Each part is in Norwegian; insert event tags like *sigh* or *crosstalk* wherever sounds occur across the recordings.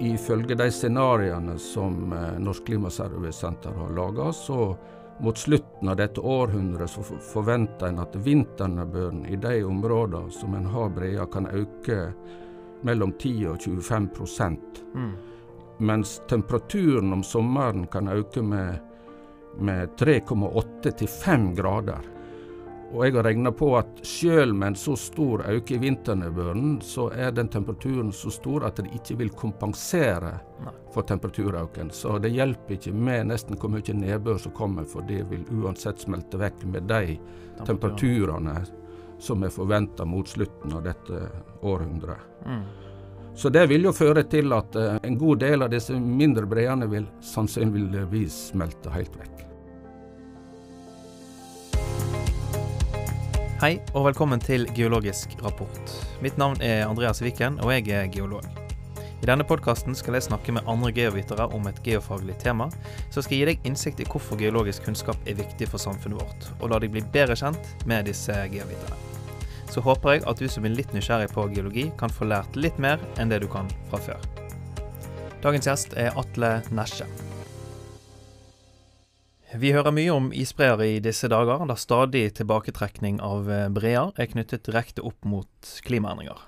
ifølge de scenarioene som eh, Norsk Klimaservicesenter har laga, så mot slutten av dette århundret så forventer en at vinternedbøren i de områdene som en har breer, kan øke mellom 10 og 25 mm. Mens temperaturen om sommeren kan øke med, med 3,8 til 5 grader. Og jeg har regna på at selv med en så stor økning i vinternedbøren, så er den temperaturen så stor at det ikke vil kompensere for temperaturøkningen. Så det hjelper ikke med nesten hvor mye nedbør som kommer, for det vil uansett smelte vekk med de temperaturene som er forventa mot slutten av dette århundret. Mm. Så det vil jo føre til at uh, en god del av disse mindre breene vil sannsynligvis smelte helt vekk. Hei og velkommen til Geologisk rapport. Mitt navn er Andreas Viken, og jeg er geolog. I denne podkasten skal jeg snakke med andre geovitere om et geofaglig tema, som skal gi deg innsikt i hvorfor geologisk kunnskap er viktig for samfunnet vårt, og la deg bli bedre kjent med disse geoviterne. Så håper jeg at du som er litt nysgjerrig på geologi, kan få lært litt mer enn det du kan fra før. Dagens gjest er Atle Nesje. Vi hører mye om isbreer i disse dager, da stadig tilbaketrekning av eh, breer er knyttet direkte opp mot klimaendringer.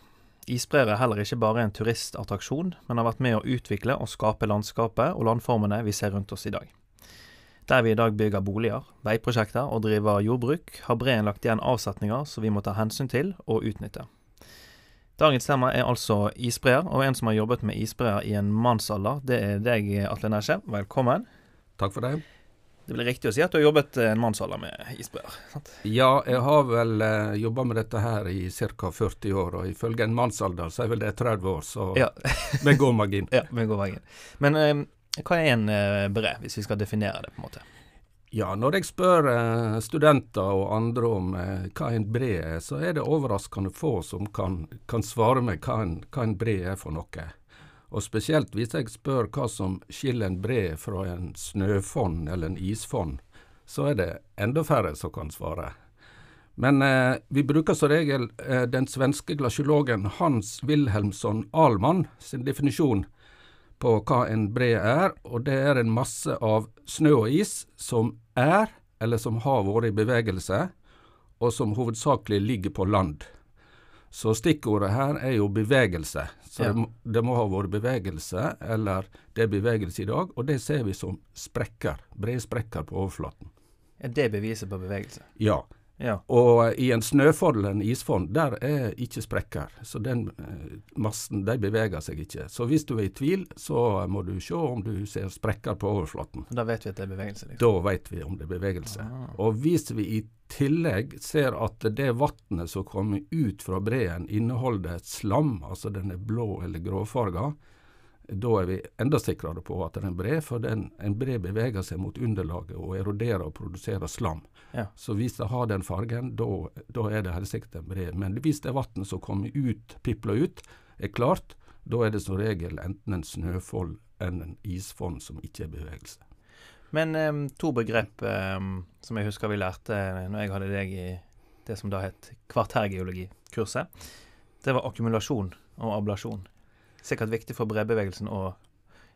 Isbreer er heller ikke bare en turistattraksjon, men har vært med å utvikle og skape landskapet og landformene vi ser rundt oss i dag. Der vi i dag bygger boliger, veiprosjekter og driver jordbruk, har breen lagt igjen avsetninger som vi må ta hensyn til og utnytte. Dagens tema er altså isbreer, og en som har jobbet med isbreer i en mannsalder, det er deg, Atle Nesje. Velkommen. Takk for det. Det blir riktig å si at du har jobbet en mannsalder med isbreer? Ja, jeg har vel eh, jobba med dette her i ca. 40 år, og ifølge en mannsalder så er vel det 30 år, så ja. *laughs* med god margin. Ja, med god margin. Men eh, hva er en eh, bre, hvis vi skal definere det, på en måte? Ja, når jeg spør eh, studenter og andre om eh, hva en bre er, så er det overraskende få som kan, kan svare meg hva en, hva en bre er for noe. Og spesielt hvis jeg spør hva som skiller en bre fra en snøfonn eller en isfonn, så er det enda færre som kan svare. Men eh, vi bruker som regel eh, den svenske glasjologen Hans Wilhelmsson Ahlmann sin definisjon på hva en bre er, og det er en masse av snø og is som er, eller som har vært i bevegelse, og som hovedsakelig ligger på land. Så stikkordet her er jo bevegelse. Så ja. det, må, det, må, ha vært bevegelse, eller det er bevegelse i dag, og det ser vi som sprekker. Brede sprekker på overflaten. Er det beviset på bevegelse? Ja. Ja. Og i en snøfonn en isfond, der er ikke sprekker. Så den eh, massen, de beveger seg ikke. Så hvis du er i tvil, så må du se om du ser sprekker på overflaten. Da vet vi at det er bevegelse? Liksom. Da vet vi om det er bevegelse. Ah. Og hvis vi i tillegg ser at det vannet som kommer ut fra breen inneholder et slam, altså den er blå eller gråfarga, da er vi enda sikrere på at det er en bre, for den, en bre beveger seg mot underlaget og eroderer og produserer slam. Ja. Så hvis det har den fargen, da er det helt sikkert en bre. Men hvis det vannet som kommer ut, pipler ut, er klart, da er det som regel enten en snøfold eller en isfond som ikke er bevegelse. Men um, to begrep um, som jeg husker vi lærte når jeg hadde deg i det som da het kvartærgeologi-kurset. Det var akkumulasjon og ablasjon sikkert viktig for bredbevegelsen og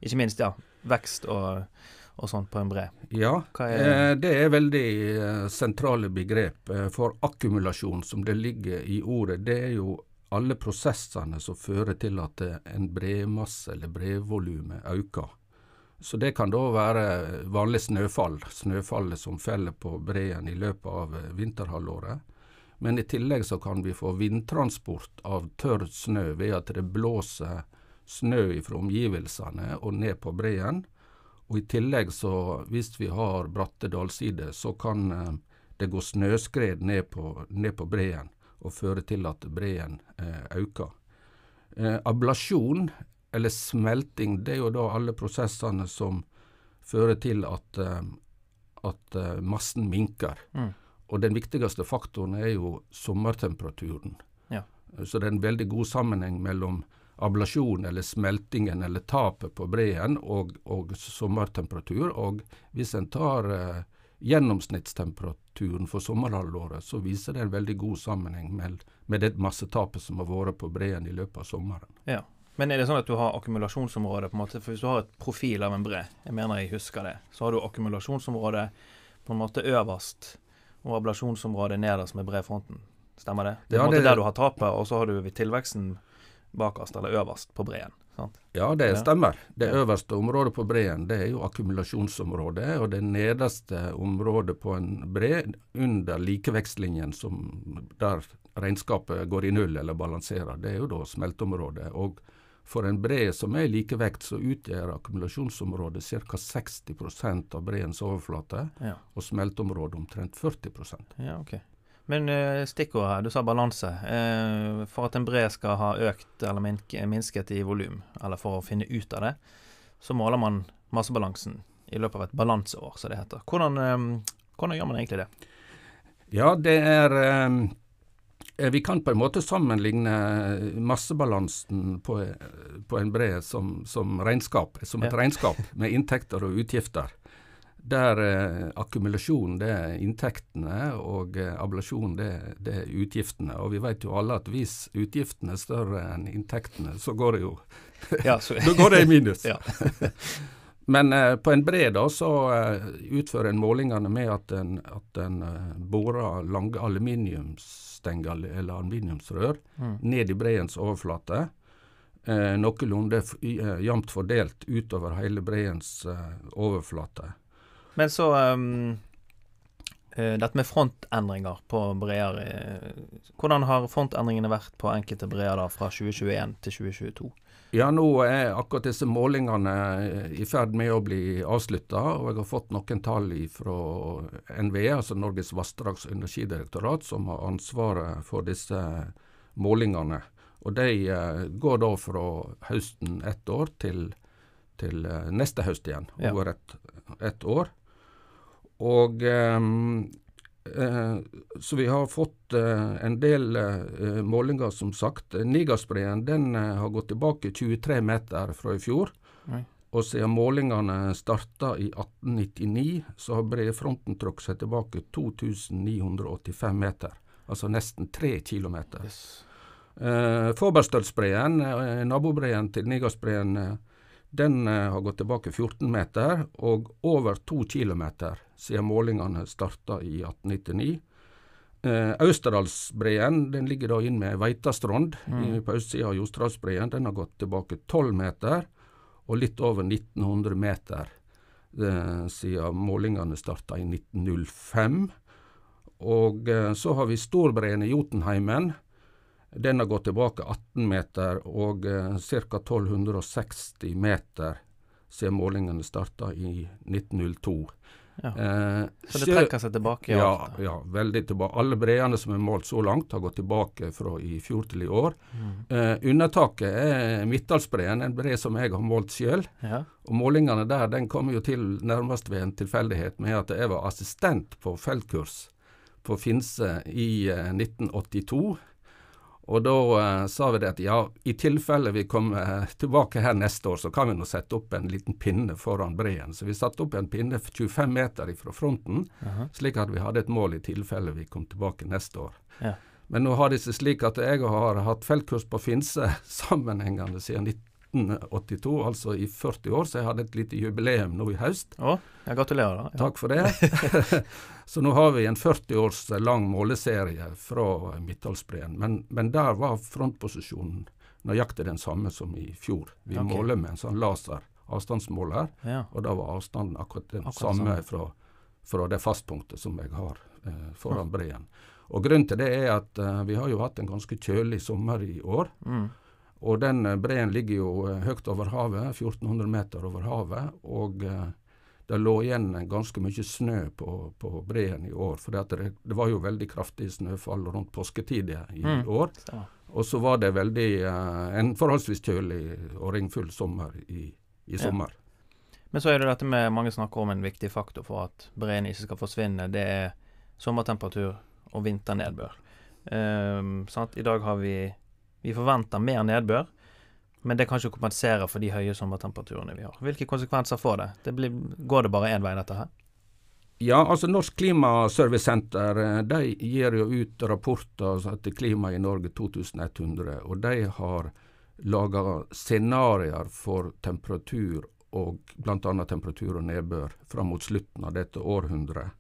ikke minst ja, vekst og, og sånt på en bre. Ja, er det? det er veldig eh, sentrale begrep. Eh, for akkumulasjon, som det ligger i ordet, det er jo alle prosessene som fører til at eh, en bremasse eller brevvolumet øker. Så det kan da være vanlig snøfall, snøfallet som faller på breen i løpet av eh, vinterhalvåret. Men i tillegg så kan vi få vindtransport av tørr snø ved at det blåser snø fra omgivelsene og ned på breen. Og i tillegg så, hvis vi har bratte dalsider, så kan eh, det gå snøskred ned på, ned på breen og føre til at breen eh, øker. Eh, ablasjon, eller smelting, det er jo da alle prosessene som fører til at, eh, at eh, massen minker. Mm. Og den viktigste faktoren er jo sommertemperaturen. Ja. Så det er en veldig god sammenheng mellom ablasjon eller smeltingen eller tapet på breen og, og sommertemperatur. Og hvis en tar eh, gjennomsnittstemperaturen for sommerhalvåret, så viser det en veldig god sammenheng med, med det massetapet som har vært på breen i løpet av sommeren. Ja, Men er det sånn at du har akkumulasjonsområde på en måte, for Hvis du har et profil av en bre, jeg mener jeg husker det, så har du akkumulasjonsområdet på en måte øverst og ablasjonsområdet nederst med brefronten. Stemmer det? Det er Ja, på en måte det- der du har tapet, og så har du tilveksten bakerst eller øverst på breen. sant? Ja, det stemmer. Det øverste området på breen det er jo akkumulasjonsområdet, og det nederste området på en bre under likevekstlinjen som der regnskapet går i null eller balanserer, det er jo da smelteområdet. Og for en bre som er i likevekt, så utgjør akkumulasjonsområdet ca. 60% av breens overflate, Ja. og smelteområdet omtrent 40% Ja, ok. Men uh, stikkord her, du sa balanse. Eh, for at en bre skal ha økt eller min minsket i volum, eller for å finne ut av det, så måler man massebalansen i løpet av et balanseår, som det heter. Hvordan, eh, hvordan gjør man egentlig det? Ja, det er eh, Vi kan på en måte sammenligne massebalansen på, eh, på en bre som, som regnskap, som et Ja. regnskap med inntekter og utgifter. Der eh, akkumulasjon det er inntektene, og eh, ablasjon det, det er utgiftene. Og vi vet jo alle at hvis utgiftene er større enn inntektene, så går det jo Ja, så, *laughs* Da går det i minus. Ja. *laughs* Men eh, på en bre da, så eh, utfører en målingene med at en, at en eh, borer lange aluminiumsstenger eller aluminiumsrør mm. ned i breens overflate. Eh, noenlunde eh, jevnt fordelt utover hele breens eh, overflate. Men så um, Dette med frontendringer på breer. eh, hvordan har frontendringene vært på enkelte breer da fra 2021 til 2022? Ja, nå er akkurat disse målingene eh, i ferd med å bli avslutta, og jeg har fått noen tall fra NVE, altså Norges vassdrags- og energidirektorat, som har ansvaret for disse målingene. Og de eh, går da fra høsten ett år til, til eh, neste høst igjen, over ett et år. Og eh, så vi har fått eh, en del eh, målinger, som sagt. Nigasbreen den eh, har gått tilbake 23 meter fra i fjor. Nei. Og siden målingene starta i 1899, så har brefronten trukket seg tilbake 2985 meter. Altså nesten tre kilometer. Yes. Fåberstølsbreen, eh, nabobreen til Nigasbreen, eh, den eh, har gått tilbake 14 meter, og over to kilometer siden målingene starta i 1899. Eh, Austerdalsbreen den ligger da inn med Veitastrond Mm. på østsida av Jostedalsbreen. Den har gått tilbake 12 meter, og litt over 1900 meter eh, siden målingene starta i 1905. Og eh, så har vi Storbreen i Jotunheimen. Den har gått tilbake 18 meter og eh, ca. 1260 meter siden målingene starta i 1902. Ja. Eh, Så det trekker seg tilbake? ja, alt, ja, veldig tilbake. Alle breene som er målt så langt, har gått tilbake fra i fjor til i år. Mm. Eh, unntaket er Midtdalsbreen, en bre som jeg har målt sjøl. Ja. Og målingene der den kom jo til nærmest ved en tilfeldighet med at jeg var assistent på feltkurs på Finse i eh, 1982. Og da eh, sa vi det at ja, i tilfelle vi kommer tilbake her neste år, så kan vi nå sette opp en liten pinne foran breen. Så vi satte opp en pinne 25 meter fra fronten, Aha. slik at vi hadde et mål i tilfelle vi kom tilbake neste år. Ja. Men nå har det seg slik at jeg har hatt feltkurs på Finse *laughs* sammenhengende siden 1982, altså i 40 år, så jeg hadde et lite jubileum nå i høst. Å, jeg gratulerer. Ja. Takk for det. *laughs* så nå har vi en 40 års lang måleserie fra Midtdalsbreen. Men, men der var frontposisjonen nøyaktig den samme som i fjor. Vi okay. måler med en sånn laser avstandsmåler, Ja. og da var avstanden akkurat den Akkurat samme samme. fra, fra det fastpunktet som jeg har eh, foran breen. Og Grunnen til det er at eh, vi har jo hatt en ganske kjølig sommer i år. Mm. Og den eh, breen ligger jo eh, høyt over havet, 1400 meter over havet. Og eh, det lå igjen ganske mye snø på, på breen i år. For det, det var jo veldig kraftig snøfall rundt påsketider i Mm. år. Og så var det veldig eh, en forholdsvis kjølig og ringfull sommer i, i Ja. sommer. Men så er det dette med mange snakker om en viktig faktor for at breen ikke skal forsvinne. Det er sommertemperatur og vinternedbør. Um, sant? I dag har vi Vi forventer mer nedbør, men det kan ikke kompensere for de høye sommertemperaturene vi har. Hvilke konsekvenser får det? det blir, går det bare én vei, dette her? Ja, altså Norsk Klimaservicesenter eh, de gir jo ut rapporter altså, til Klima i Norge 2100, og de har laga scenarioer for temperatur og bl.a. temperatur og nedbør fram mot slutten av dette århundret.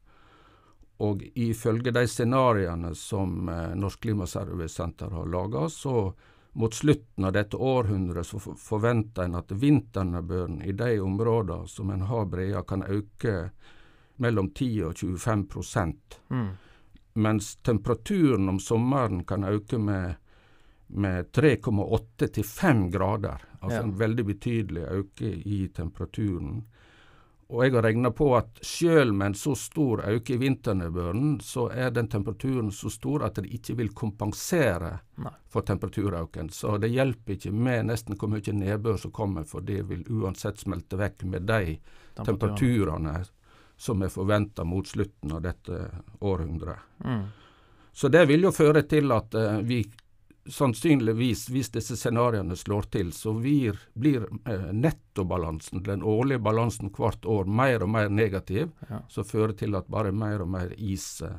Og ifølge de scenarioene som eh, Norsk Klimaservicesenter har laga, så mot slutten av dette århundret så forventer en at vinternedbøren i de områdene som en har breer, kan øke mellom 10 og 25 mm. Mens temperaturen om sommeren kan øke med, med 3,8 til 5 grader. Altså ja. en veldig betydelig øke i temperaturen. Og jeg har regna på at selv med en så stor øke i vinternedbøren, så er den temperaturen så stor at det ikke vil kompensere Nei. for temperaturøken. Så det hjelper ikke med nesten hvor mye nedbør som kommer, for det vil uansett smelte vekk med de temperaturene som er forventa mot slutten av dette århundret. Mm. Så det vil jo føre til at uh, vi sannsynligvis, hvis disse scenarioene slår til, så blir, blir eh, nettobalansen, den årlige balansen hvert år, mer og mer negativ, ja. som fører til at bare mer og mer is eh,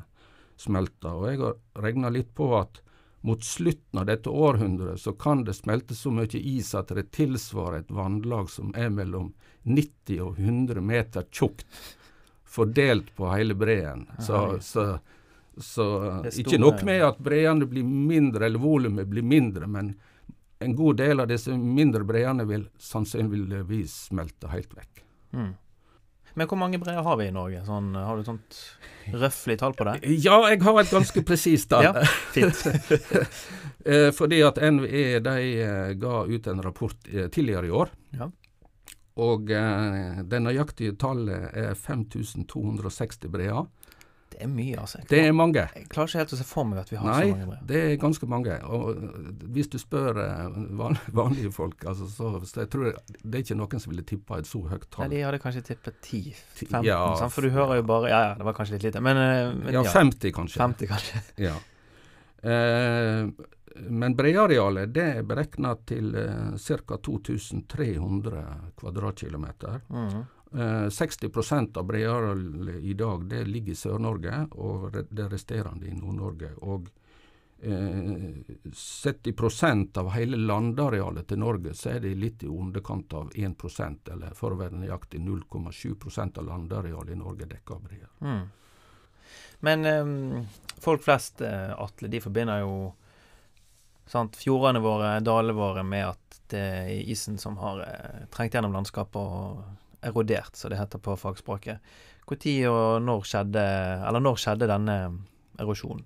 smelter. Og Jeg har regna litt på at mot slutten av dette århundret så kan det smelte så mye is at det tilsvarer et vannlag som er mellom 90 og 100 meter tjukt, fordelt på hele breen. Så, så så ikke nok med at breene blir mindre, eller volumet blir mindre, men en god del av disse mindre breene vil sannsynligvis smelte helt vekk. Mm. Men hvor mange breer har vi i Norge? Sånn, har du et sånt røftlig tall på det? Ja, jeg har et ganske presist tall. ja, fint. *laughs* Eh, fordi at NVE de eh, ga ut en rapport eh, tidligere i år. Ja. Og det nøyaktige tallet er 5260 breer. Det er mye, altså. Det er mange. Jeg klarer ikke helt å se for meg at vi har Nei, så mange brev. det er ganske mange. Og hvis du spør eh, *laughs* vanlige folk, altså, så, så jeg tror jeg, det er ikke noen som ville tippa et så høyt tall. Nei, de hadde kanskje tippet 10-15, ja, for du hører jo bare Ja ja, det var kanskje litt lite, men, eh, men ja, ja, 50 kanskje. 50 kanskje. *laughs* ja. Eh, men brearealet det er beregna til eh, ca. 2300 kvadratkilometer. Mm. Eh, 60% av brearealet i dag det ligger i Sør-Norge, og det resterende i Nord-Norge. Og eh, 70% av hele landarealet til Norge, så er det litt i underkant av 1% eller for å være nøyaktig 0,7 av landarealet i Norge dekker av breer. Mm. Men um, folk flest, uh, Atle, de forbinder jo sant, fjordene våre, dalene våre, med at det er isen som har uh, trengt gjennom landskapet og erodert, som det heter på fagspråket. Når og når skjedde, eller når skjedde denne erosjonen?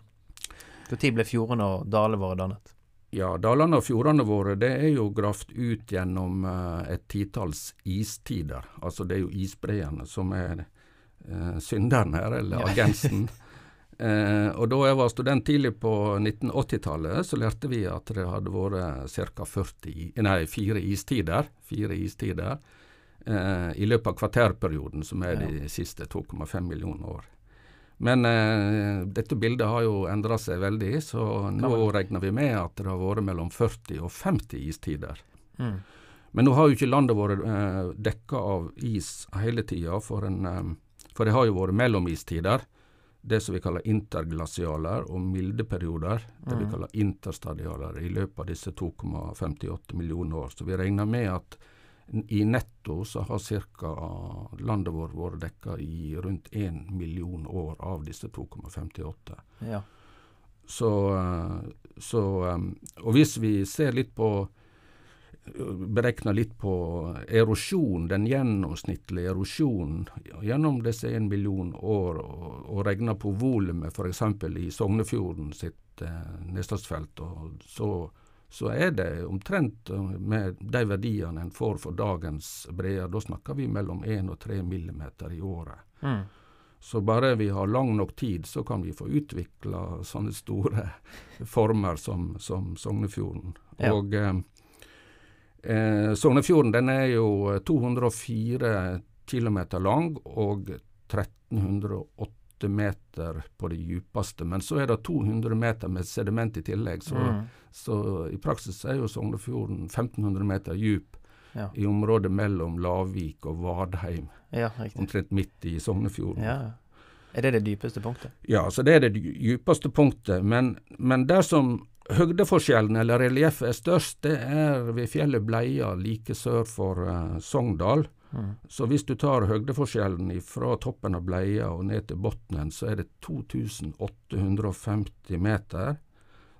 Når ble fjordene og dalene våre dannet? Ja, dalene og fjordene våre det er jo gravd ut gjennom uh, et titalls istider. Altså det er jo isbreene som er eh, synderen her, eller *laughs* agensen. eh, og da jeg var student tidlig på 1980-tallet, så lærte vi at det hadde vært ca. 40, nei, fire istider. Fire istider eh, i løpet av kvarterperioden, som er de siste 2,5 millioner år. Men eh, dette bildet har jo endra seg veldig, så nå regner vi med at det har vært mellom 40 og 50 istider. Mm. Men nå har jo ikke landet vært eh, dekka av is hele tida, for, eh, for, det har jo vært mellomistider. Det som vi kaller interglasialer og mildeperioder. Det vi mm. kaller interstadialer i løpet av disse 2,58 millioner år. Så vi regner med at i netto så har cirka landet vårt vært dekka i rundt 1 million år av disse 2,58. Ja. Så, så, Og hvis vi ser litt på beregner litt på erosjon, den gjennomsnittlige erosjonen gjennom disse en million år, og, og regner på volumet f.eks. i Sognefjorden sitt eh, nedslagsfelt, så så er det omtrent eh, med de verdiene en får for dagens breer. Da snakker vi mellom 1 og 3 millimeter i året. Mm. Så bare vi har lang nok tid, så kan vi få utvikla sånne store *laughs* former som, som Sognefjorden. Ja. Og eh, eh, Sognefjorden den er jo 204 km lang og 1308 meter på det djupeste. Men så er det 200 meter med sediment i tillegg, så, mm. så i praksis er jo Sognefjorden 1500 meter djup ja. i området mellom Lavik og Vadheim. Ja, omtrent midt i Sognefjorden. Ja. Er det det dypeste punktet? Ja, så det er det dypeste punktet. Men, men der som høgdeforskjellen, eller relieffet, er størst, det er ved fjellet Bleia like sør for uh, Sogndal. Mm. Så hvis du tar høgdeforskjellen fra toppen av Bleia og ned til bunnen, så er det 2850 meter.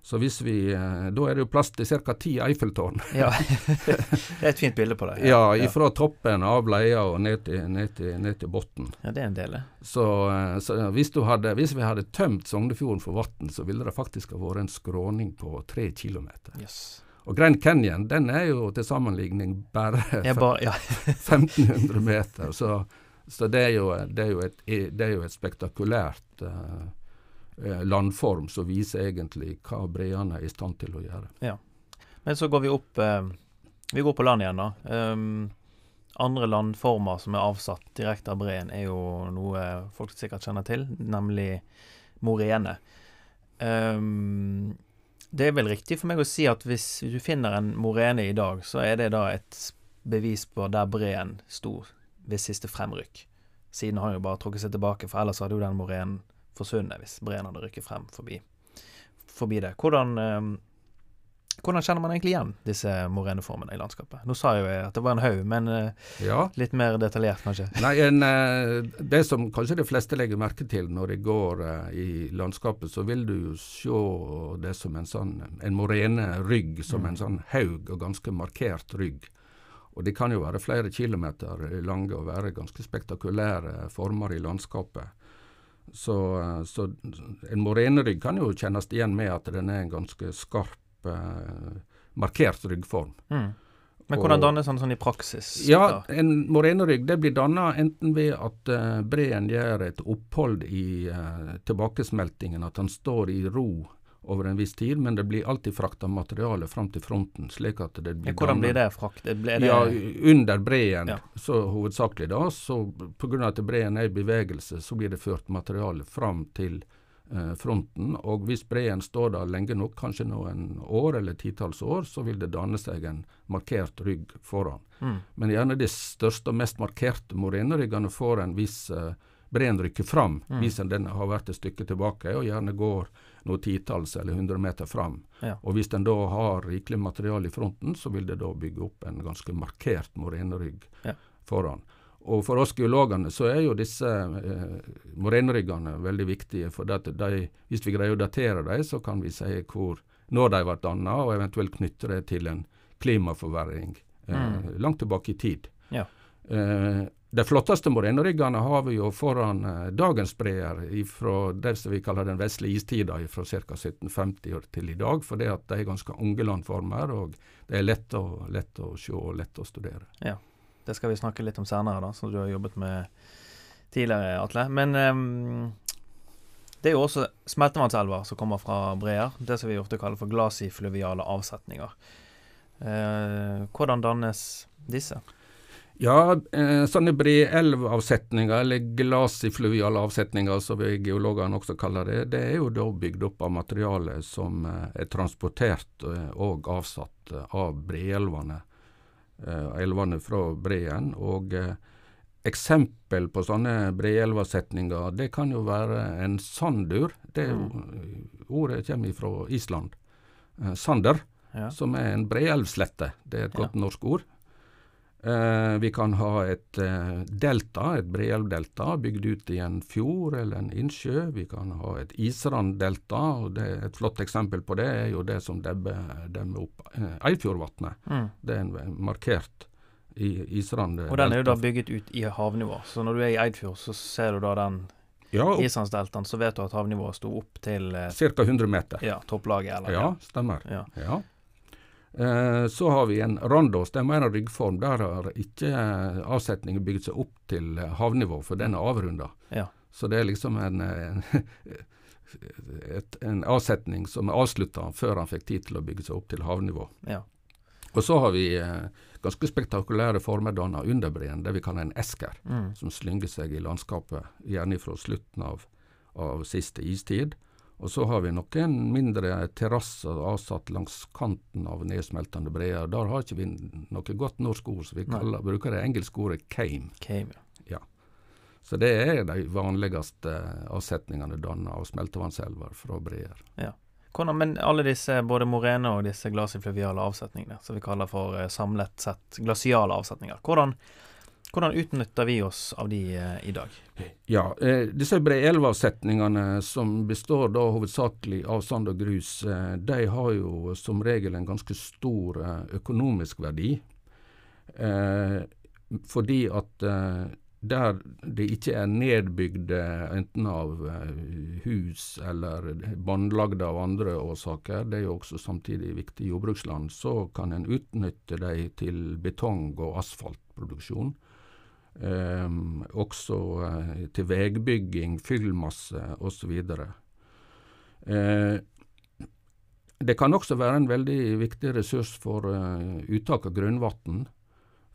Så hvis vi, eh, Da er det jo plass til ca. ti Eiffeltårn. *laughs* ja, *laughs* Det er et fint bilde på det. Ja, ja fra toppen av Bleia og ned til, ned til, ned til bunnen. Ja, det er en del, Så, eh, så hvis, hadde, hvis, vi hadde tømt Sognefjorden for vann, så ville det faktisk ha vært en skråning på tre kilometer. Yes. Og Grand Canyon den er jo til sammenligning bare, *laughs* ba, ja. *laughs* 1500 meter. Så, så det, er jo, det, er et, det, er jo, et, spektakulært uh, landform som viser egentlig hva breene er i stand til å gjøre. Ja. Men så går vi opp eh, Vi går på land igjen, da. Um, andre landformer som er avsatt direkte av breen, er jo noe folk sikkert kjenner til, nemlig morene. Um, det er vel riktig for meg å si at hvis du finner en morene i dag, så er det da et bevis på der breen sto ved siste fremrykk. Siden har han jo bare trukket seg tilbake, for ellers hadde jo den morenen forsvunnet hvis breen hadde rykket frem forbi, forbi det. Hvordan, eh, hvordan, kjenner man egentlig igjen disse moreneformene i landskapet? Nå sa jo jeg at det var en haug, men eh, ja. litt mer detaljert, kanskje? *laughs* Nei, en, eh, Det som kanskje de fleste legger merke til når de går eh, i landskapet, så vil du jo se det som en sånn en morenerygg, som mm. en sånn haug og ganske markert rygg. Og de kan jo være flere kilometer lange og være ganske spektakulære former i landskapet. Så, så en morenerygg kan jo kjennes igjen med at den er en ganske skarp, eh, markert ryggform. Mm. Men hvordan dannes den sånn i praksis? Ja, En morenerygg det blir dannet enten ved at uh, breen gjør et opphold i uh, tilbakesmeltingen, at den står i ro over en viss tid, men det blir alltid frakta materiale fram til fronten. slik at det blir ja, Hvordan blir det frakt? Blir det... Ja, Under breen, ja. så hovedsakelig da. så Pga. at breen er i bevegelse, så blir det ført materiale fram til eh, fronten. Og hvis breen står der lenge nok, kanskje noen år eller titalls år, så vil det danne seg en markert rygg foran. Mm. Men gjerne de største og mest markerte moreneryggene får en viss eh, breen rykker fram, mm. hvis den har vært et stykke tilbake, og gjerne går noen titalls eller hundre meter fram. Ja. Og Hvis den da har rikelig materiale i fronten, så vil det da bygge opp en ganske markert morenerygg ja. foran. Og For oss geologene så er jo disse eh, moreneryggene veldig viktige. for de, Hvis vi greier å datere dem, så kan vi si hvor, når de ble dannet, og eventuelt knytte det til en klimaforverring eh, mm. langt tilbake i tid. Ja. Eh, de flotteste moreneryggene har vi jo foran eh, dagens breer fra det som vi kaller den vesle istida fra ca. 1750 til i dag. For det at de er ganske unge landformer, og det er lett å, lett å se og lett å studere. Ja, Det skal vi snakke litt om senere, da, som du har jobbet med tidligere, Atle. Men um, det er jo også smeltevannselver som kommer fra breer. Det som vi ofte kaller for glasifluviale avsetninger. Uh, hvordan dannes disse? Ja, eh, sånne breelvavsetninger, eller glasifluviale avsetninger som vi geologene også kaller det, det er jo da bygd opp av materiale som eh, er transportert eh, og avsatt eh, av breelvene, eh, elvene fra breen. og eh, Eksempel på sånne breelvasetninger, det kan jo være en sandur. Det mm. Ordet kommer fra Island. sander, ja. som er en breelvslette. Det er et godt norsk ord. Eh, vi kan ha et eh, delta, et breelvdelta, bygd ut i en fjord eller en innsjø. Vi kan ha et isranddelta, og det, et flott eksempel på det er jo det som demmer, demmer opp eh, Eidfjordvatnet. Mm. Det er en markert i isrand. Og den er jo da bygget ut i havnivå, så når du er i Eidfjord, så ser du da den ja, islandsdeltaen, så vet du at havnivået sto opp til eh, Ca. 100 meter. Ja, topplaget, eller? Ja, stemmer. Ja. ja. Eh, så har vi en randås, det er mer en ryggform. Der har ikke eh, avsetningen bygd seg opp til eh, havnivå, for den er avrunda. Ja. Så det er liksom en, en, *laughs* et, en avsetning som er avslutta før han fikk tid til å bygge seg opp til havnivå. Ja. Og så har vi eh, ganske spektakulære former danna under breen, det vi kaller en esker, mm. som slynger seg i landskapet, gjerne fra slutten av, av siste istid. Og så har vi noen mindre terrasser avsatt langs kanten av nedsmeltende breer. Der har ikke vi noe godt norsk ord, så vi kaller, bruker det engelske ordet came. came ja. Så det er de vanligste avsetningene dannet av smeltevannselver fra breer. Ja. Hvordan, men alle disse, både morene og disse glasifluviale avsetningene, som vi kaller for eh, samlet sett glasiale avsetninger, hvordan, hvordan utnytter vi oss av de eh, i dag? Ja, eh, disse breelvavsetningene som består da hovedsakelig av sand og grus, eh, de har jo som regel en ganske stor eh, økonomisk verdi. Eh, fordi at der det ikke er nedbygd enten av hus eller båndlagde av andre årsaker, det er jo også samtidig viktig jordbruksland, så kan en utnytte de til betong- og asfaltproduksjon. Um, også uh, til veibygging, fyllmasse osv. Uh, det kan også være en veldig viktig ressurs for uh, uttak av grunnvann.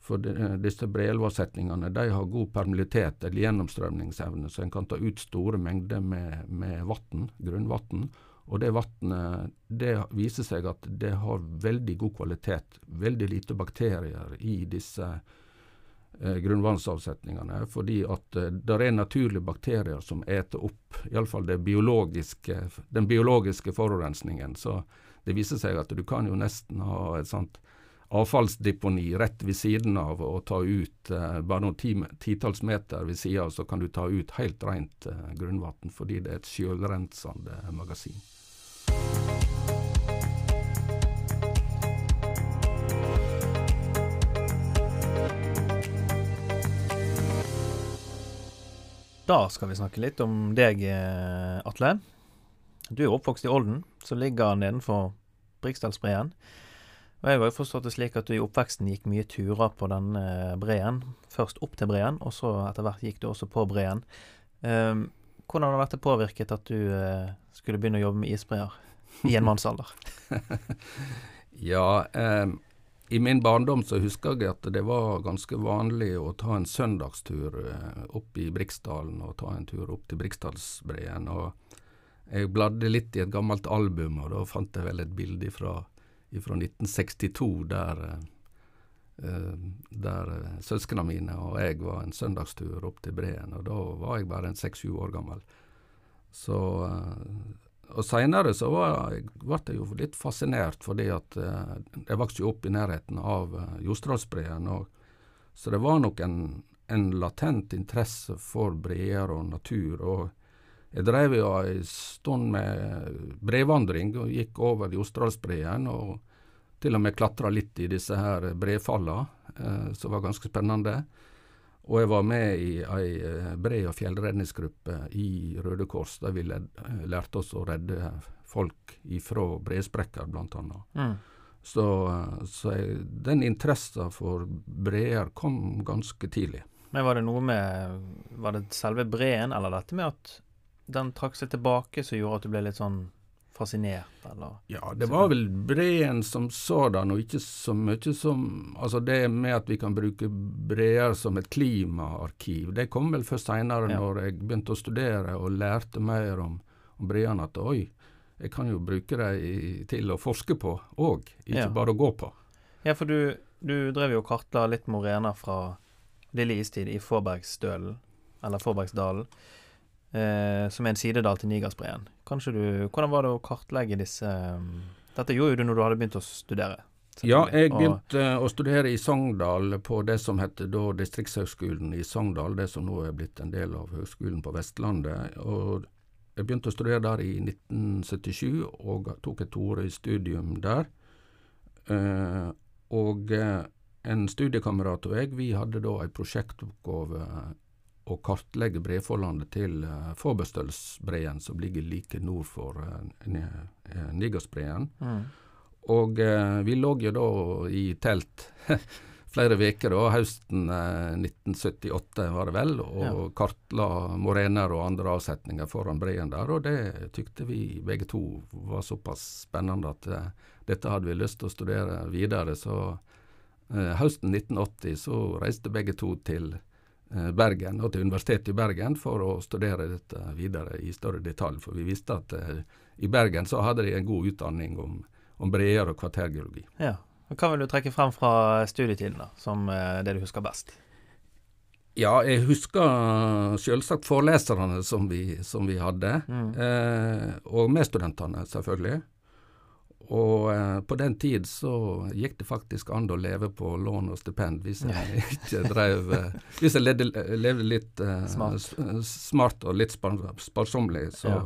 For de, eh, disse breelvasetningene de har god permilitet eller gjennomstrømningsevne, så en kan ta ut store mengder med, med vatten, grunnvann. Og det vannet det viser seg at det har veldig god kvalitet. Veldig lite bakterier i disse eh, grunnvannsavsetningene. Fordi at eh, det er naturlige bakterier som eter opp iallfall biologiske, den biologiske forurensningen. Så det viser seg at du kan jo nesten ha et sånt avfallsdeponi rett ved siden av og ta ut eh, bare noen ti, titalls meter ved sida, så kan du ta ut helt rent eh, grunnvann fordi det er et sjølrensende magasin. Da skal vi snakke litt om deg, eh, Atle. Du er oppvokst i Olden, som ligger nedenfor Briksdalsbreen. Og Jeg har jo forstått det slik at du i oppveksten gikk mye turer på denne breen. Først opp til breen, og så etter hvert gikk du også på breen. Um, hvordan har dette påvirket at du uh, skulle begynne å jobbe med isbreer i en mannsalder? *laughs* ja, um, i min barndom så husker jeg at det var ganske vanlig å ta en søndagstur uh, opp i Briksdalen og ta en tur opp til Briksdalsbreen. og Jeg bladde litt i et gammelt album, og da fant jeg vel et bilde fra fra 1962, der, uh, der uh, søsknene mine og jeg var en søndagstur opp til Breen. og Da var jeg bare en seks-sju år gammel. Så, og Seinere så ble jeg jo litt fascinert, fordi at uh, jeg vokste jo opp i nærheten av uh, Jostedalsbreen. Så det var nok en, en latent interesse for breer og natur. og jeg drev jo ei stund med brevandring og gikk over Jostedalsbreen. Og til og med klatra litt i disse her brefalla, eh, som var ganske spennende. Og jeg var med i ei eh, og fjellredningsgruppe i Røde Kors, der vi lærte oss å redde folk ifra bresprekker, annet. Mm. Så, så jeg, den interessen for breer kom ganske tidlig. Men var det noe med Var det selve breen, eller dette med at den trakk seg tilbake som gjorde at du ble litt sånn fascinert, eller? Ja, det var vel breen som sådan, og ikke så mye som Altså det med at vi kan bruke breer som et klimaarkiv, det kom vel først seinere, ja. når jeg begynte å studere og lærte mer om, om breene, at oi, jeg kan jo bruke dem til å forske på òg, ikke ja. bare å gå på. Ja, for du, du drev jo og kartla litt morener fra lille istid i Fåbergsdølen, eller Fåbergsdalen eh, som er en sidedal til Nigersbreen. Hvordan var det å kartlegge disse um, Dette gjorde du når du hadde begynt å studere? Ja, jeg begynte og, å studere i Sogndal på det som heter da Distriktshøgskolen i Sogndal, det som nå er blitt en del av Høgskolen på Vestlandet. og Jeg begynte å studere der i 1977 og tok et toårig studium der. Eh, og eh, en studiekamerat og jeg, vi hadde da en prosjektoppgave å kartlegge breforlandet til uh, Fåbøstølsbreen, som ligger like nord for uh, Nigersbreen. Mm. Og uh, vi lå jo da i telt *laughs* flere uker, da, høsten uh, 1978 var det vel, og ja. kartla morener og andre avsetninger foran breen der. Og det tykte vi begge to var såpass spennende at dette hadde vi lyst til å studere videre. Så høsten 1980 så reiste begge to til Eh, Bergen og til Universitetet i Bergen for å studere dette videre i større detalj. For vi visste at uh, i Bergen så hadde de en god utdanning om, om og kvartergeologi. Ja. Hva vil du trekke frem fra studietiden da, som uh, det du husker best? Ja, jeg husker selvsagt foreleserne som vi, som vi hadde, Mm. eh, og medstudentene, selvfølgelig. Og eh, på den tid så gikk det faktisk an å leve på lån og stipend hvis jeg *laughs* ikke drev eh, Hvis jeg levde, levde litt eh, Smart. smart og litt spar, sparsommelig, så Ja.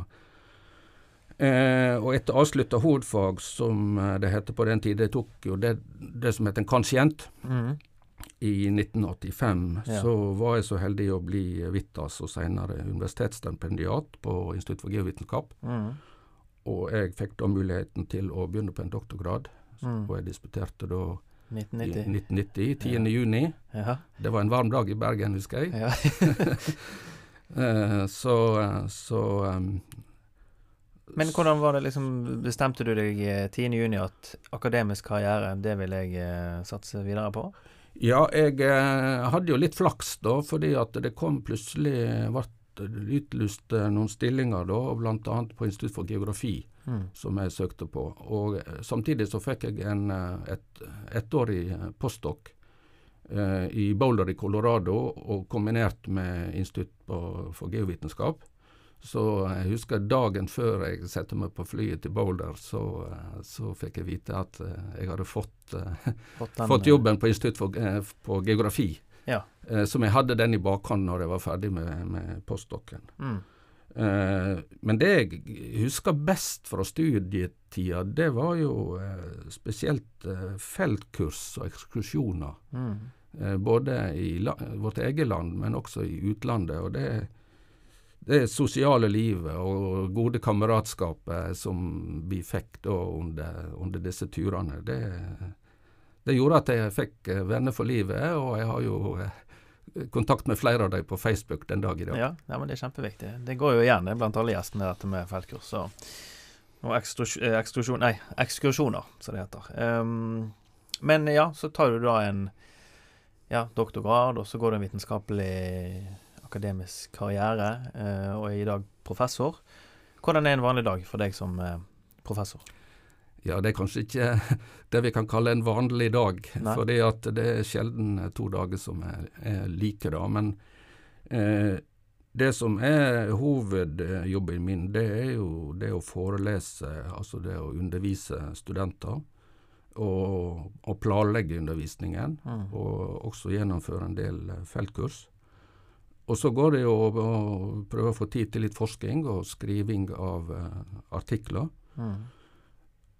eh, Og etter avslutta hovedfag, som eh, det heter på den tid, det tok jo det, det som het en kanskjent Mm. i 1985 Ja. så var jeg så heldig å bli Vitas og senere universitetsstipendiat på Institutt for geovitenskap. Mm. Og jeg fikk da muligheten til å begynne på en doktorgrad. Mm. Og jeg disputerte da i 1990. 1990, 10. juni. Ja. Det var en varm dag i Bergen, husker jeg. ja. *laughs* Eh, så eh, så um, Men hvordan var det liksom Bestemte du deg eh, 10. juni at akademisk karriere, det vil jeg uh, satse videre på? Ja, jeg eh, hadde jo litt flaks da, fordi at det kom plutselig ble utlyst noen stillinger da, bl.a. på Institutt for geografi, Mm. som jeg søkte på. Og eh, samtidig så fikk jeg en eh, et ettårig eh, postdoc eh, i Boulder i Colorado, og kombinert med Institutt på, for geovitenskap. Så jeg husker dagen før jeg satte meg på flyet til Boulder, så, så fikk jeg vite at jeg hadde fått Fått, den, fått jobben på Institutt for, på geografi. Ja. Eh, som jeg hadde den i bakhånd når jeg var ferdig med, med postdokken. Mm. Eh, men det jeg husker best fra studietida, det var jo eh, spesielt eh, feltkurs og ekskursjoner. Mm. Eh, både i vårt eget land, men også i utlandet. Og det, det sosiale livet og gode kameratskapet som vi fikk da under, under disse turene, det, det gjorde at jeg fikk eh, venner for livet. Og jeg har jo eh, kontakt med flere av dem på Facebook den dag i dag. Ja, ja, men det er kjempeviktig. Det går jo igjen er blant alle gjestene, dette med feltkurs og, og eh, ekstrusjon, nei, ekskursjoner, som det heter. Um, men ja, så tar du da en ja, doktorgrad, og så går du en vitenskapelig akademisk karriere, og er i dag professor. Hvordan er en vanlig dag for deg som professor? Ja, det er kanskje ikke *laughs* det vi kan kalle en vanlig dag, For det er sjelden eh, to dager som er, er like, da. Men eh, det som er hovedjobben min, det er jo det å forelese, altså det å undervise studenter. Og, og planlegge undervisningen, Mm. og også gjennomføre en del eh, feltkurs. Og så går det jo å, å prøve å få tid til litt forskning og skriving av uh, artikler. Mm.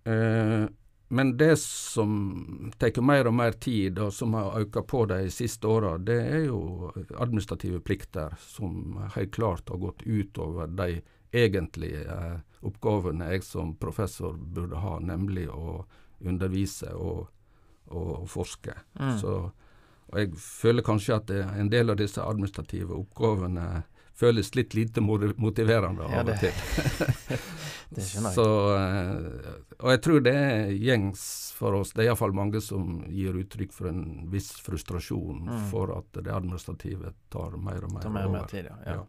Eh, men det som tar mer og mer tid, og som har økt på de siste åra, det er jo administrative plikter som helt klart har gått utover de egentlige eh, oppgavene jeg som professor burde ha, nemlig å undervise og, og forske. Mm. Så, og jeg føler kanskje at en del av disse administrative oppgavene føles litt lite motiverende av og til. *laughs* Det skjønner jeg. Så, eh, og jeg tror det er gjengs for oss. Det er iallfall mange som gir uttrykk for en viss frustrasjon Mm. for at det administrative tar mer og mer, tar mer og mer tid, ja. ja.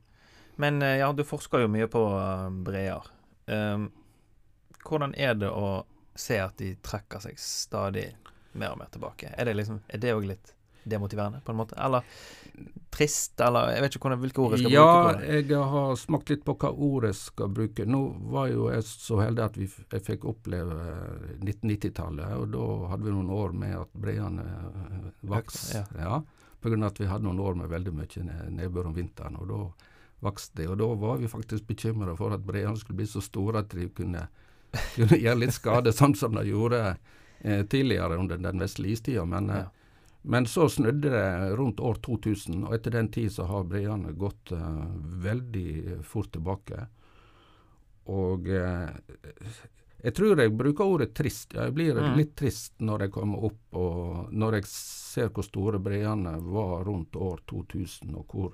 Men eh, ja, du forsker jo mye på uh, breer. Um, hvordan er det å se at de trekker seg stadig mer og mer tilbake? Er det liksom, er det òg litt demotiverende, på en måte? Eller trist, eller Jeg vet ikke hvordan, hvilke ord jeg skal Ja, bruke på det. jeg har smakt litt på hva ord jeg skal bruke. Nå var jo jeg så heldig at vi, jeg fikk oppleve 1990-tallet, og da hadde vi noen år med at breene vokste. Ja. Ja. av at vi hadde noen år med veldig mye nedbør om vinteren, og da vokste det, Og da var vi faktisk bekymra for at breene skulle bli så store at de kunne, kunne gjøre litt skade, *laughs* sånn som de gjorde eh, tidligere under den vesle istida. Men eh, Ja. Men så snudde det rundt år 2000, og etter den tid så har breene gått uh, veldig fort tilbake. Og uh, jeg tror jeg bruker ordet trist. Jeg blir Mm. litt trist når jeg kommer opp og når jeg ser hvor store breene var rundt år 2000, og hvor,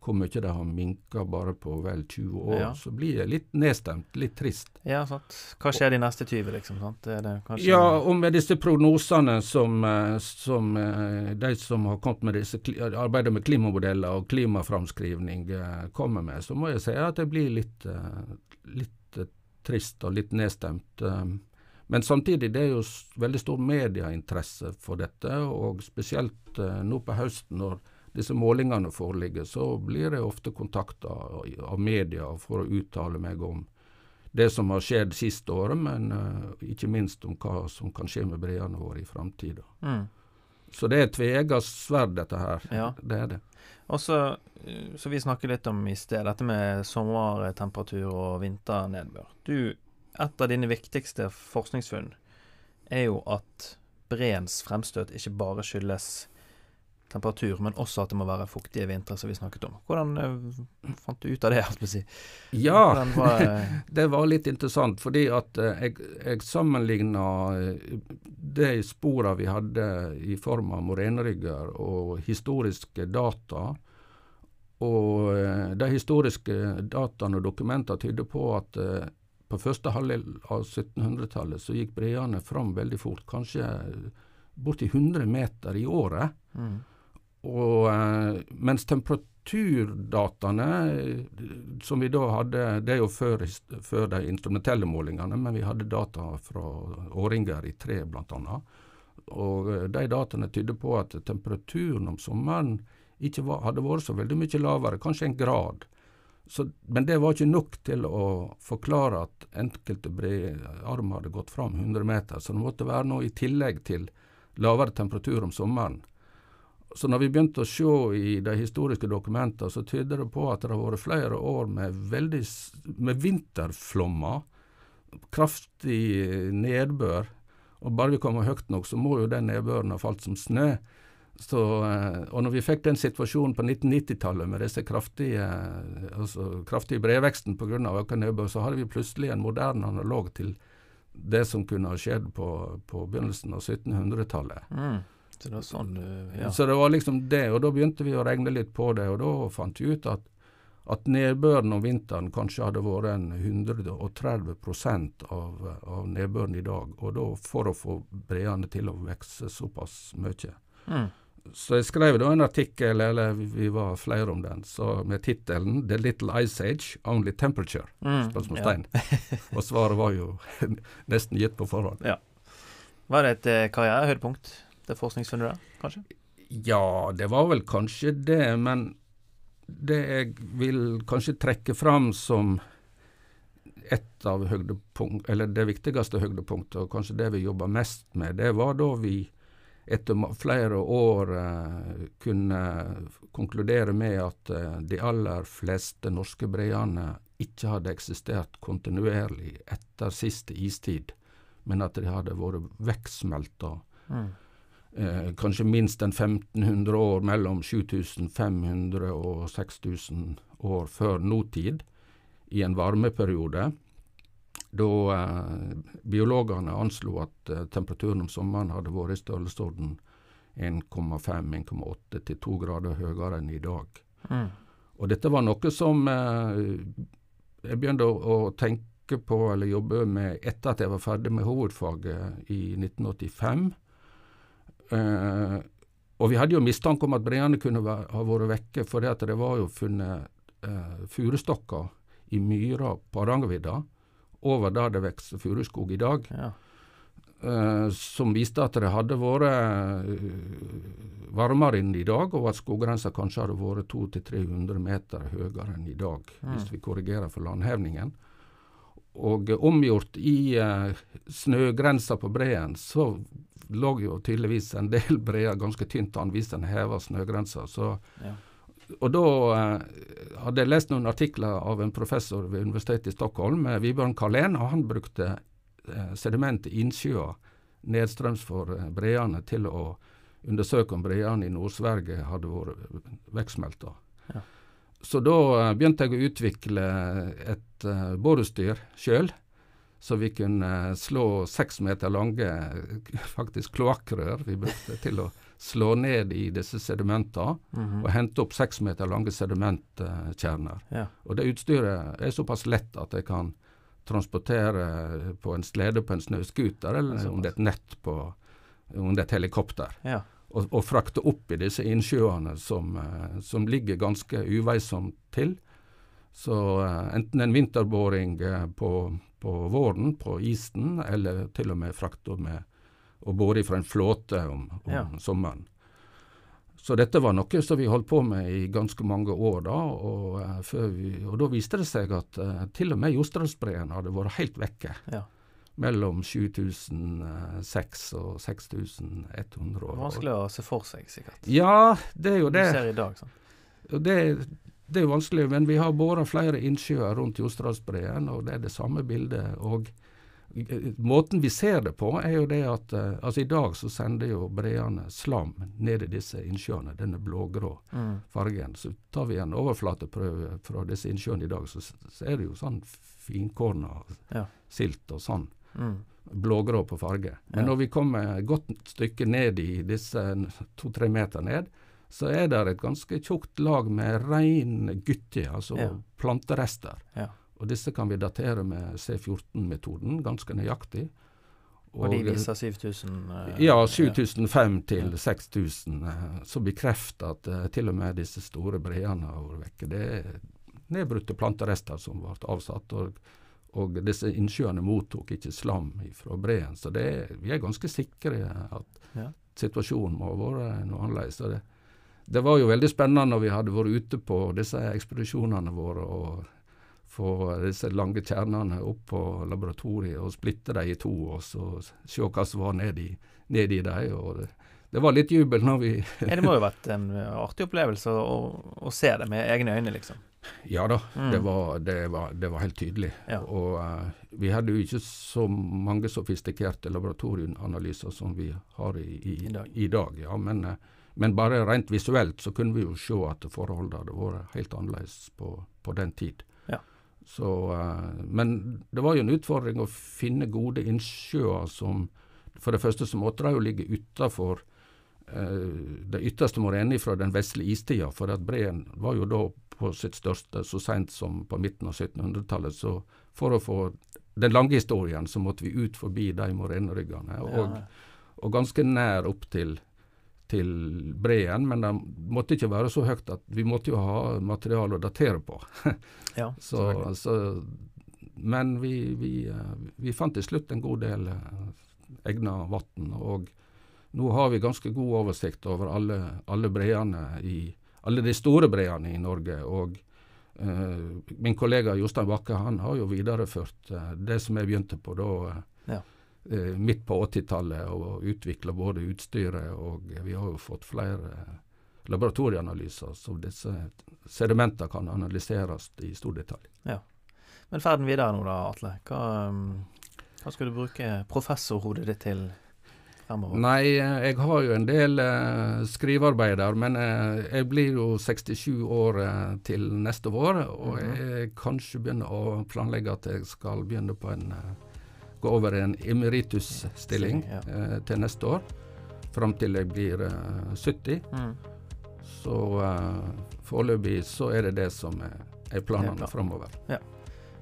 hvor mye de har minka bare på vel 20 år. Ja. Så blir jeg litt nedstemt, litt trist. Ja, sant. Hva skjer de neste 20, liksom? sant? Det kanskje Ja, og med disse prognosene som, eh, som eh, de som har kommet med disse arbeider med klimamodeller og klimaframskrivning eh, kommer med, så må jeg si at jeg blir litt, litt trist og litt nedstemt. Men samtidig det er jo veldig stor medieinteresse for dette, og spesielt nå på høsten når disse målingene foreligger, så blir jeg ofte kontakta av media for å uttale meg om det som har skjedd siste året, men uh, ikke minst om hva som kan skje med breene våre i framtida. Mm. Så det er et tvega sverd, dette her. Ja. Det er det. Og så, så vi snakker litt om i sted, dette med sommertemperatur og vinternedbør. Du, et av dine viktigste forskningsfunn er jo at breens fremstøt ikke bare skyldes temperatur, men også at det må være fuktige vintre, som vi snakket om. Hvordan uh, fant du ut av det? Si? Ja, var, uh... *laughs* det var litt interessant, fordi at uh, jeg, jeg sammenligna de sporene vi hadde i form av morenerygger og historiske data. Og de historiske dataene og dokumentene tyder på at på første halvdel av 1700-tallet så gikk breene fram veldig fort, kanskje borti 100 meter i året. Mm. Og, eh, mens temperaturdataene som vi da hadde, det er jo før, før, de instrumentelle målingene, men vi hadde data fra årringer i tre bl.a. Og eh, de dataene tydde på at temperaturen om sommeren ikke var, hadde vært så veldig mye lavere, kanskje en grad. Så, men det var ikke nok til å forklare at enkelte brearmer hadde gått fram 100 meter, så det måtte være noe i tillegg til lavere temperatur om sommeren. Så når vi begynte å se i de historiske dokumentene, så tyder det på at det har vært flere år med, veldig, med vinterflommer, kraftig nedbør. Og bare vi kommer høyt nok, så må jo den nedbøren ha falt som snø. Så, eh, og når vi fikk den situasjonen på 1990-tallet med disse kraftige, altså kraftige brevveksten pga. økt nedbør, så hadde vi plutselig en moderne analog til det som kunne ha skjedd på, på begynnelsen av 1700-tallet. Mm. Så det, sånn, ja. så det var liksom det, og da begynte vi å regne litt på det, og da fant vi ut at, at nedbøren om vinteren kanskje hadde vært en 130% av, av nedbøren i dag, og da for å få breene til å vokse såpass mye. Mm. Så jeg skrev da en artikkel, eller vi var flere om den, så med tittelen 'The Little Ice Age, Only Temperature'. Mm, spørsmålstegn. Ja. *laughs* og svaret var jo *laughs* nesten gitt på forhånd. Ja. Var det et eh, karrierehøydepunkt? Det forskningsfunnet der, kanskje? Ja, det var vel kanskje det, men det jeg vil kanskje trekke fram som et av høydepunkt, eller det viktigste høydepunktet, og kanskje det vi jobba mest med, det var da vi etter flere år eh, kunne konkludere med at eh, de aller fleste norske breene ikke hadde eksistert kontinuerlig etter siste istid, men at de hadde vært vekksmelta mm eh, kanskje minst en 1500 år, mellom 7500 og 6000 år før nåtid, i en varmeperiode. Da eh, biologene anslo at eh, temperaturen om sommeren hadde vært i størrelsesorden 1,5-1,8 til 2 grader høyere enn i dag. Mm. Og dette var noe som eh, jeg begynte å, å, tenke på eller jobbe med etter at jeg var ferdig med hovedfaget i 1985. Eh, og vi hadde jo mistanke om at breene kunne ha vært vekke, for det, det var jo funnet eh, furustokker i myra på Hardangervidda, over der det vokser furuskog i dag. Ja. Uh, som viste at det hadde vært uh, varmere enn i dag, og at skoggrensa kanskje hadde vært 200-300 meter høyere enn i dag, mm. hvis vi korrigerer for landhevningen. Og omgjort i snøgrensa på breen, så lå jo tydeligvis en del *laughs* breer ganske tynt an hvis en heva snøgrensa. Ja. Og da eh, hadde jeg lest noen artikler av en professor ved Universitetet i Stockholm, eh, Vibjørn Karlén, og han brukte eh, sediment i innsjøer nedstrøms for eh, breene til å undersøke om breene i Nord-Sverige hadde vært vekstsmelta. Ja. Så da eh, begynte jeg å utvikle et uh, borestyr sjøl så vi kunne slå seks meter lange *laughs* faktisk kloakkrør vi brukte til å slå ned i disse sedimentene mm -hmm. og hente opp seks meter lange sedimentkjerner. Ja. Og det utstyret er såpass lett at jeg kan transportere på en slede på en snøscooter, eller om det er et nett på om det er et helikopter. Ja. Og, og, frakte opp i disse innsjøene som, uh, som ligger ganske uveisomt til. Så uh, enten en vinterboring på på våren på isen, eller til og med frakta med og bore fra en flåte om, om ja. sommeren. Så dette var noe som vi holdt på med i ganske mange år da, og, uh, vi, og da viste det seg at uh, til og med Jostedalsbreen hadde vært helt vekke. Ja. Mellom 7006 og 6100 år. Vanskelig å se for seg, sikkert. Ja, det er jo det. Du ser i dag, sånn. Det, det er jo vanskelig, men vi har båret flere innsjøer rundt Jostedalsbreen, og det er det samme bildet. og Måten vi ser det på, er jo det at uh, altså i dag så sender jo breene slam ned i disse innsjøene, denne blågrå mm. fargen. Så tar vi en overflateprøve fra disse innsjøene i dag, så, så er det jo sånn finkorna ja. silt og sånn. Mm. Blågrå på farge. Men Ja. når vi kommer et godt stykke ned i disse to-tre meter ned, så er det et ganske tjukt lag med rein gytti, altså Ja. planterester. Ja. Og disse kan vi datere med C14-metoden, ganske nøyaktig. Og de viser 7000 eh, Ja, 7005 til 6000, eh, som bekrefter at eh, til og med disse store breene har vekke. Det er nedbrutte planterester som ble avsatt, og, og disse innsjøene mottok ikke slam fra breen. Så det, er- vi er ganske sikre at Ja. situasjonen må ha vært noe annerledes. Det, det var jo veldig spennende når vi hadde vært ute på disse ekspedisjonene våre og få disse lange kjernene opp på laboratoriet og splitte dem i to, og så se hva som var nedi, nedi dem. Og det, det var litt jubel når vi *laughs* Ja, det må jo ha vært en artig opplevelse å, å se det med egne øyne, liksom. Ja da, Mm. det, var, det, var, det var helt tydelig. Ja. Og uh, vi hadde jo ikke så mange sofistikerte laboratorieanalyser som vi har i, i, I dag. i dag ja. men, eh, men bare rent visuelt så kunne vi jo se at forholdene hadde vært helt annerledes på, på den tid. Ja. Så, eh, men det var jo en utfordring å finne gode innsjøer som For det første så måtte de jo ligge utafor eh, det ytterste morenet fra den vesle istida, for at breen var jo da på sitt største så seint som på midten av 1700-tallet. Så for å få den lange historien, så måtte vi ut forbi de moreneryggene. Og, og ganske nær opp til, til breen, men det måtte ikke være så høyt at vi måtte jo ha materiale å datere på. *laughs* ja, Så, så, men vi, vi, eh, vi fant til slutt en god del eh, egna vann, og nå har vi ganske god oversikt over alle, alle breene i alle de store breene i Norge. og eh, Min kollega Jostein Bakke han har jo videreført det som jeg begynte på da Ja. Eh, midt på 80-tallet, og utvikla både utstyret og vi har jo fått flere laboratorieanalyser, så disse sedimentene kan analyseres i stor detalj. Ja. Men ferden videre nå da, Atle. Hva, hva skal du bruke professorhodet ditt til fremover? Nei, eh, jeg har jo en del eh, skrivearbeider, men eh, jeg blir jo 67 år eh, til neste vår, og Mhm. jeg kanskje begynner å planlegge at jeg skal begynne på en eh, Gå over i en emeritus-stilling ja. eh, til neste år, fram til jeg blir eh, 70. Mm. Så eh, foreløpig så er det det som er, planene plan. framover.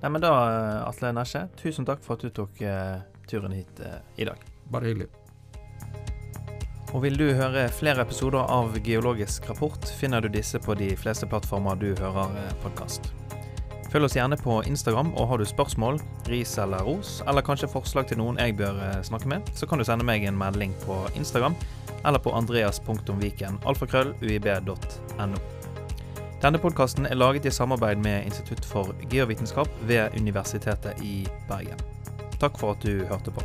Nei, men da, eh, Atle Nesje, tusen takk for at du tok eh, turen hit eh, i dag. Bare hyggelig. Og vil du høre flere episoder av Geologisk rapport, finner du disse på de fleste plattformer du hører podkast. Følg oss gjerne på Instagram, og har du spørsmål, ris eller ros, eller kanskje forslag til noen jeg bør eh, snakke med, så kan du sende meg en melding på Instagram eller på andreas.viken alfakrølluib.no. Denne podkasten er laget i samarbeid med Institutt for geovitenskap ved Universitetet i Bergen. Takk for at du hørte på.